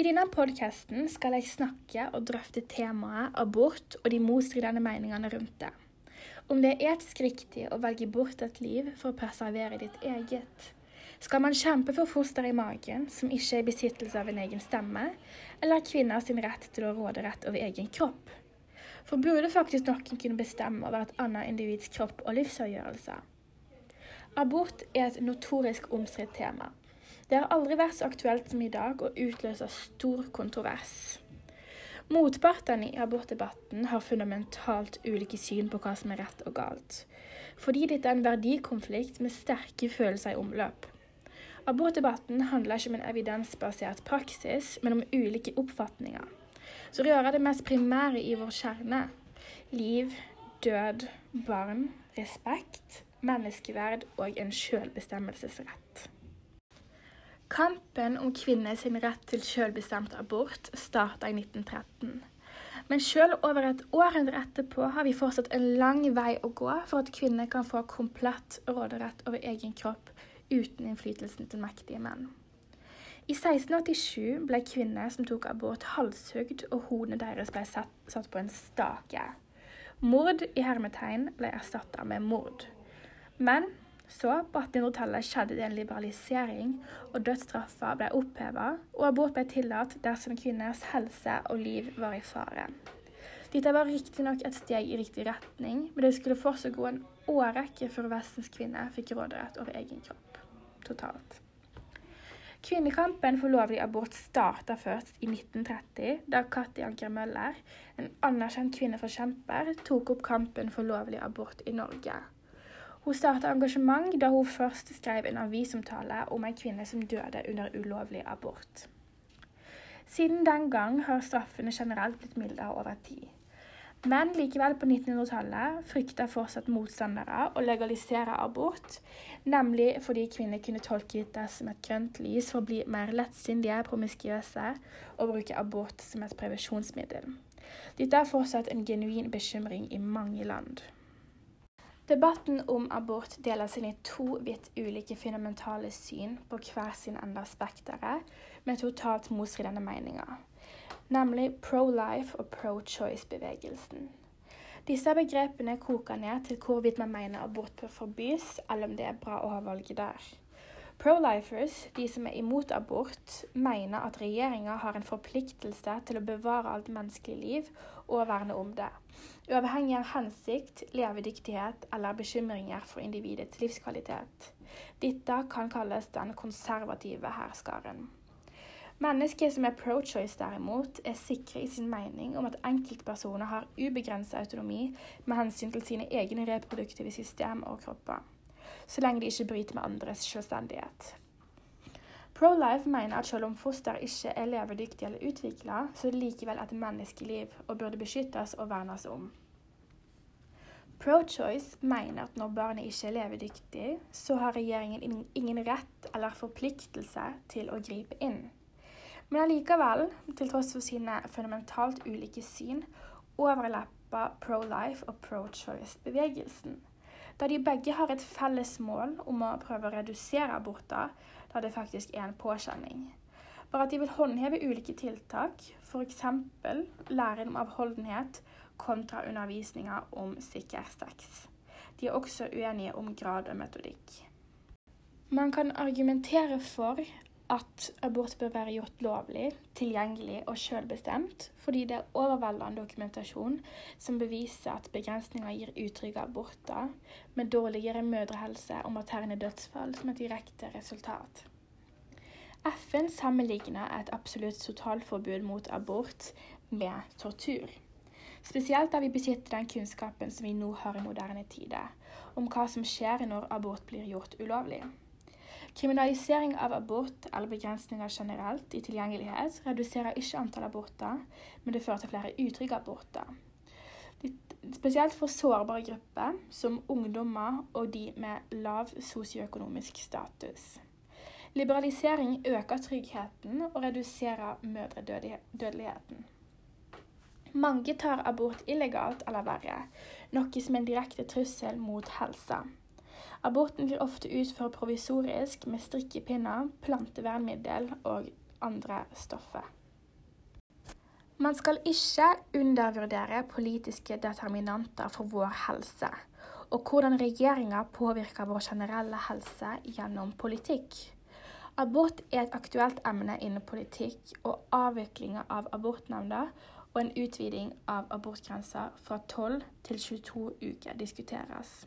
I denne podkasten skal jeg snakke og drøfte temaet abort og de motstridende meningene rundt det. Om det er etisk riktig å velge bort et liv for å preservere ditt eget. Skal man kjempe for foster i magen, som ikke er i besittelse av en egen stemme, eller kvinner sin rett til å råde rett over egen kropp? For burde faktisk noen kunne bestemme over et annet individs kropp og livsavgjørelse? Abort er et notorisk omstridt tema. Det har aldri vært så aktuelt som i dag og utløser stor kontrovers. Motpartene i abortdebatten har fundamentalt ulike syn på hva som er rett og galt, fordi dette er en verdikonflikt med sterke følelser i omløp. Abortdebatten handler ikke om en evidensbasert praksis, men om ulike oppfatninger. Så rører det mest primære i vår kjerne liv, død, barn, respekt, menneskeverd og en selvbestemmelsesrett. Kampen om kvinners rett til selvbestemt abort starta i 1913. Men selv over et århundre etterpå har vi fortsatt en lang vei å gå for at kvinner kan få komplett råderett over egen kropp uten innflytelsen til mektige menn. I 1687 ble kvinner som tok abort, halshugd, og hodene deres ble satt, satt på en stake. Mord i hermetegn ble erstatta med mord. Men så, på 1800-tallet, skjedde det en liberalisering, og dødsstraffa ble oppheva, og abort ble tillatt dersom kvinners helse og liv var i fare. Dette var riktignok et steg i riktig retning, men det skulle fortsatt gå en årrekke før Vestens kvinner fikk råderett over egen kropp. Totalt. Kvinnekampen for lovlig abort starta først i 1930, da Katti Anker Møller, en anerkjent kvinneforkjemper, tok opp kampen for lovlig abort i Norge. Hun starta engasjement da hun først skrev en avisomtale om en kvinne som døde under ulovlig abort. Siden den gang har straffene generelt blitt mildere over tid. Men likevel på 1900-tallet frykta fortsatt motstandere å legalisere abort, nemlig fordi kvinner kunne tolke dette som et grønt lys for å bli mer lettsindige, promiskuøse og bruke abort som et prevensjonsmiddel. Dette er fortsatt en genuin bekymring i mange land. Debatten om abort deler seg i to vidt ulike fundamentale syn på hver sin ende av spekteret, med totalt motstridende meninger, nemlig pro-life og pro-choice-bevegelsen. Disse begrepene koker ned til hvorvidt man mener abort bør forbys, eller om det er bra å ha valget der. Pro-lifers, de som er imot abort, mener at regjeringa har en forpliktelse til å bevare alt menneskelig liv og verne om det, uavhengig av hensikt, levedyktighet eller bekymringer for individets livskvalitet. Dette kan kalles den konservative herskaren. Mennesker som er pro-choice derimot, er sikre i sin mening om at enkeltpersoner har ubegrenset autonomi med hensyn til sine egne reproduktive system og kropper så lenge de ikke bryter med andres selvstendighet. Pro-Life mener at selv om foster ikke er levedyktig eller utvikla, så er det likevel et menneskeliv og burde beskyttes og vernes om. Pro-Choice mener at når barnet ikke er levedyktig, så har regjeringen ingen rett eller forpliktelse til å gripe inn. Men allikevel, til tross for sine fundamentalt ulike syn, overlapper pro-life og pro-choice-bevegelsen da de begge har et felles mål om å prøve å redusere aborter, da det faktisk er en påkjenning. Bare at de vil håndheve ulike tiltak, f.eks. læren om avholdenhet kontra undervisninga om sikker sex. De er også uenige om grad og metodikk. Man kan argumentere for at abort bør være gjort lovlig, tilgjengelig og selvbestemt, fordi det er overveldende dokumentasjon som beviser at begrensninger gir utrygge aborter, med dårligere mødrehelse og materne dødsfall som et direkte resultat. FN sammenligner et absolutt totalforbud mot abort med tortur. Spesielt da vi besitter den kunnskapen som vi nå har i moderne tider, om hva som skjer når abort blir gjort ulovlig. Kriminalisering av abort eller begrensninger generelt i tilgjengelighet reduserer ikke antall aborter, men det fører til flere utrygge aborter. Spesielt for sårbare grupper, som ungdommer og de med lav sosioøkonomisk status. Liberalisering øker tryggheten og reduserer mødredødeligheten. Mange tar abort illegalt eller verre, noe som er en direkte trussel mot helsa. Aborten blir ofte utført provisorisk med strikkepinner, plantevernmiddel og andre stoffer. Man skal ikke undervurdere politiske determinanter for vår helse, og hvordan regjeringa påvirker vår generelle helse gjennom politikk. Abort er et aktuelt emne innen politikk, og avviklinga av abortnemnda og en utviding av abortgrensa fra 12 til 22 uker diskuteres.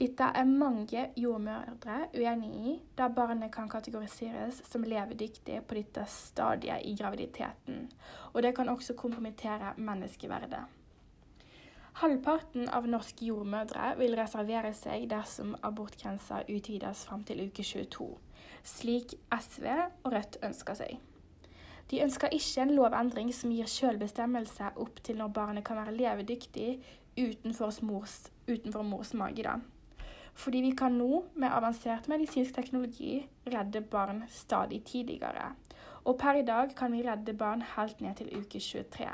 Dette er mange jordmødre uenig i, da barnet kan kategoriseres som levedyktig på dette stadiet i graviditeten, og det kan også kompromittere menneskeverdet. Halvparten av norske jordmødre vil reservere seg dersom abortgrensa utvides fram til uke 22, slik SV og Rødt ønsker seg. De ønsker ikke en lovendring som gir selvbestemmelse opp til når barnet kan være levedyktig utenfor mors, utenfor mors mage. da. Fordi vi kan nå, med avansert medisinsk teknologi, redde barn stadig tidligere. Og per i dag kan vi redde barn helt ned til uke 23.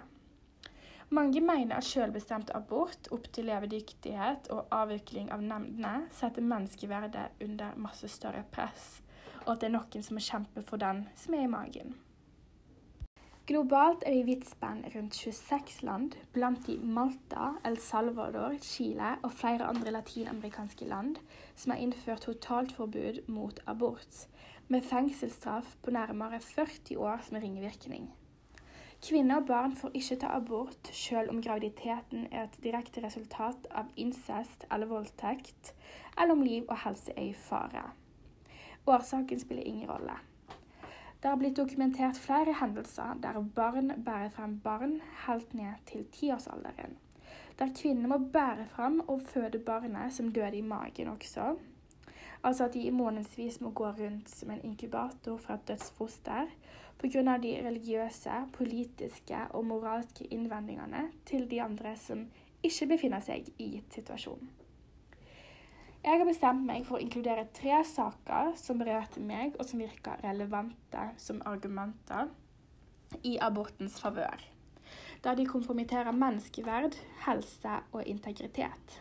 Mange mener at selvbestemt abort opp til levedyktighet og avvikling av nemndene setter menneskeverdet under masse større press, og at det er noen som må kjempe for den som er i magen. Globalt er det i vidt spenn rundt 26 land, blant de Malta, El Salvador, Chile og flere andre latinamerikanske land, som har innført totaltforbud mot abort, med fengselsstraff på nærmere 40 år som ringvirkning. Kvinner og barn får ikke ta abort selv om graviditeten er et direkte resultat av incest eller voldtekt, eller om liv og helse er i fare. Årsaken spiller ingen rolle. Det har blitt dokumentert flere hendelser der barn bærer frem barn helt ned til tiårsalderen. Der kvinner må bære frem og føde barnet som døde i magen også. Altså at de i månedsvis må gå rundt som en inkubator for et dødsfoster pga. de religiøse, politiske og moralske innvendingene til de andre som ikke befinner seg i gitt situasjon. Jeg har bestemt meg for å inkludere tre saker som berørte meg, og som virker relevante som argumenter i abortens favør. Da de kompromitterer menneskeverd, helse og integritet.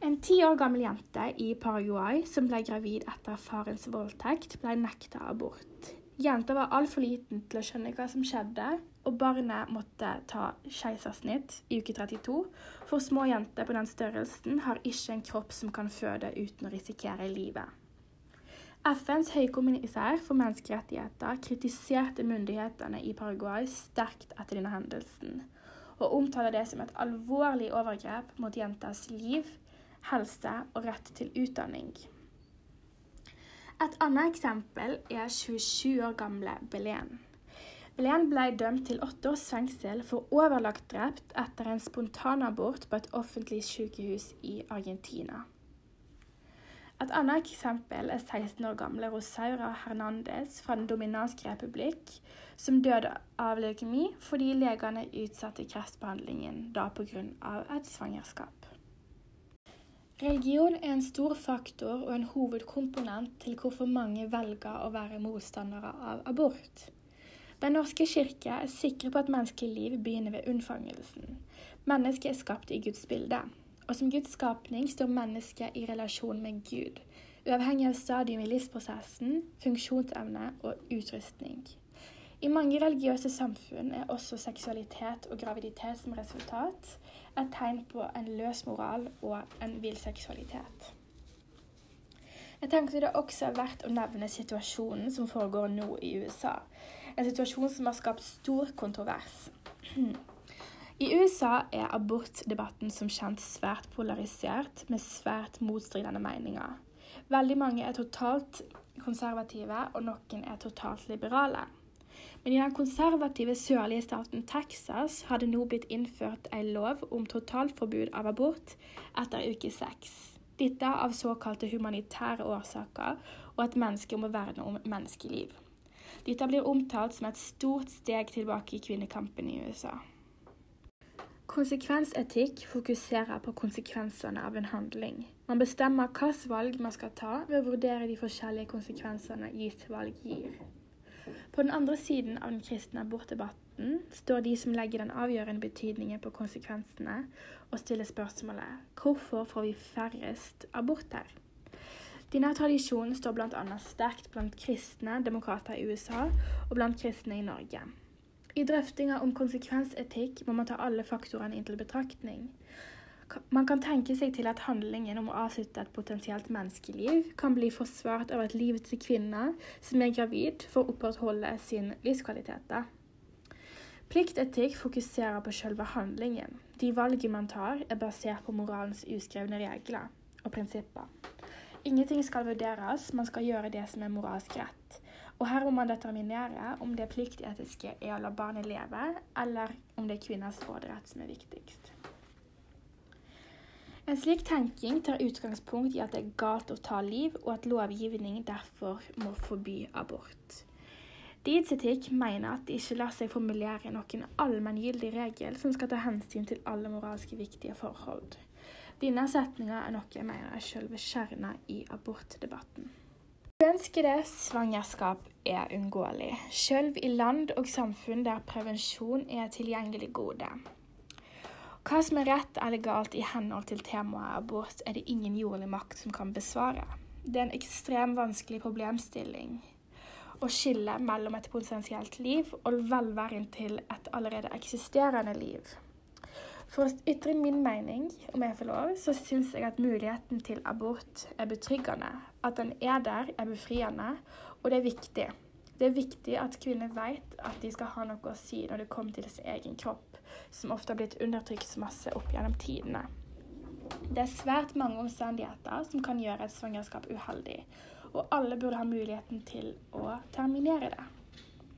En ti år gammel jente i Paraguay som ble gravid etter farens voldtekt, ble nekta abort. Jenta var altfor liten til å skjønne hva som skjedde, og barnet måtte ta keisersnitt i uke 32, for små jenter på den størrelsen har ikke en kropp som kan føde uten å risikere livet. FNs høykommissær for menneskerettigheter kritiserte myndighetene i Paraguay sterkt etter denne hendelsen, og omtaler det som et alvorlig overgrep mot jenters liv, helse og rett til utdanning. Et annet eksempel er 27 år gamle Belen. Belen ble dømt til åtte års fengsel for overlagt drept etter en spontanabort på et offentlig sykehus i Argentina. Et annet eksempel er 16 år gamle Rosaura Hernandez fra Den dominanske republikk, som døde av leukemi fordi legene utsatte kreftbehandlingen da pga. et svangerskap. Religion er en stor faktor og en hovedkomponent til hvorfor mange velger å være motstandere av abort. Den norske kirke er sikre på at menneskelig liv begynner ved unnfangelsen. Mennesket er skapt i Guds bilde, og som Guds skapning står mennesket i relasjon med Gud, uavhengig av stadium i livsprosessen, funksjonsevne og utrustning. I mange religiøse samfunn er også seksualitet og graviditet som resultat et tegn på en løs moral og en vill seksualitet. Jeg tenkte det også er verdt å nevne situasjonen som foregår nå i USA. En situasjon som har skapt stor kontrovers. I USA er abortdebatten som kjent svært polarisert, med svært motstridende meninger. Veldig mange er totalt konservative, og noen er totalt liberale. Men i den konservative sørlige staten Texas har det nå blitt innført en lov om totalforbud av abort etter uke seks. Dette av såkalte humanitære årsaker, og at mennesker må verne om menneskeliv. Dette blir omtalt som et stort steg tilbake i kvinnekampen i USA. Konsekvensetikk fokuserer på konsekvensene av en handling. Man bestemmer hvilke valg man skal ta ved å vurdere de forskjellige konsekvensene gitt valg gir. På den andre siden av den kristne abortdebatten står de som legger den avgjørende betydningen på konsekvensene, og stiller spørsmålet hvorfor får vi færrest aborter? Denne tradisjonen står bl.a. sterkt blant kristne demokrater i USA og blant kristne i Norge. I drøftinga om konsekvensetikk må man ta alle faktorene inn til betraktning. Man kan tenke seg til at handlingen om å avslutte et potensielt menneskeliv kan bli forsvart av et liv til kvinner som er gravid, for å opprettholde sin livskvalitet. Pliktetikk fokuserer på selve handlingen. De valgene man tar, er basert på moralens uskrevne regler og prinsipper. Ingenting skal vurderes, man skal gjøre det som er moralsk rett. Og her må man determinere om det pliktetiske er å la barnet leve, eller om det er kvinners råderett som er viktigst. En slik tenking tar utgangspunkt i at det er galt å ta liv, og at lovgivning derfor må forby abort. Deeds etikk mener at det ikke lar seg formulere noen allmenngyldig regel som skal ta hensyn til alle moralske viktige forhold. Denne setninga er noe jeg mener er selve kjerna i abortdebatten. Uønskede svangerskap er unngåelig, selv i land og samfunn der prevensjon er tilgjengelig gode. Hva som er rett eller galt i henhold til temaet abort, er det ingen jordlig makt som kan besvare. Det er en ekstremt vanskelig problemstilling å skille mellom et potensielt liv og velværen til et allerede eksisterende liv. For å ytre min mening, om jeg får lov, så syns jeg at muligheten til abort er betryggende. At den er der, er befriende, og det er viktig. Det er viktig at kvinner vet at de skal ha noe å si når det kommer til sin egen kropp, som ofte har blitt undertrykt så masse opp gjennom tidene. Det er svært mange omstendigheter som kan gjøre et svangerskap uheldig, og alle burde ha muligheten til å terminere det.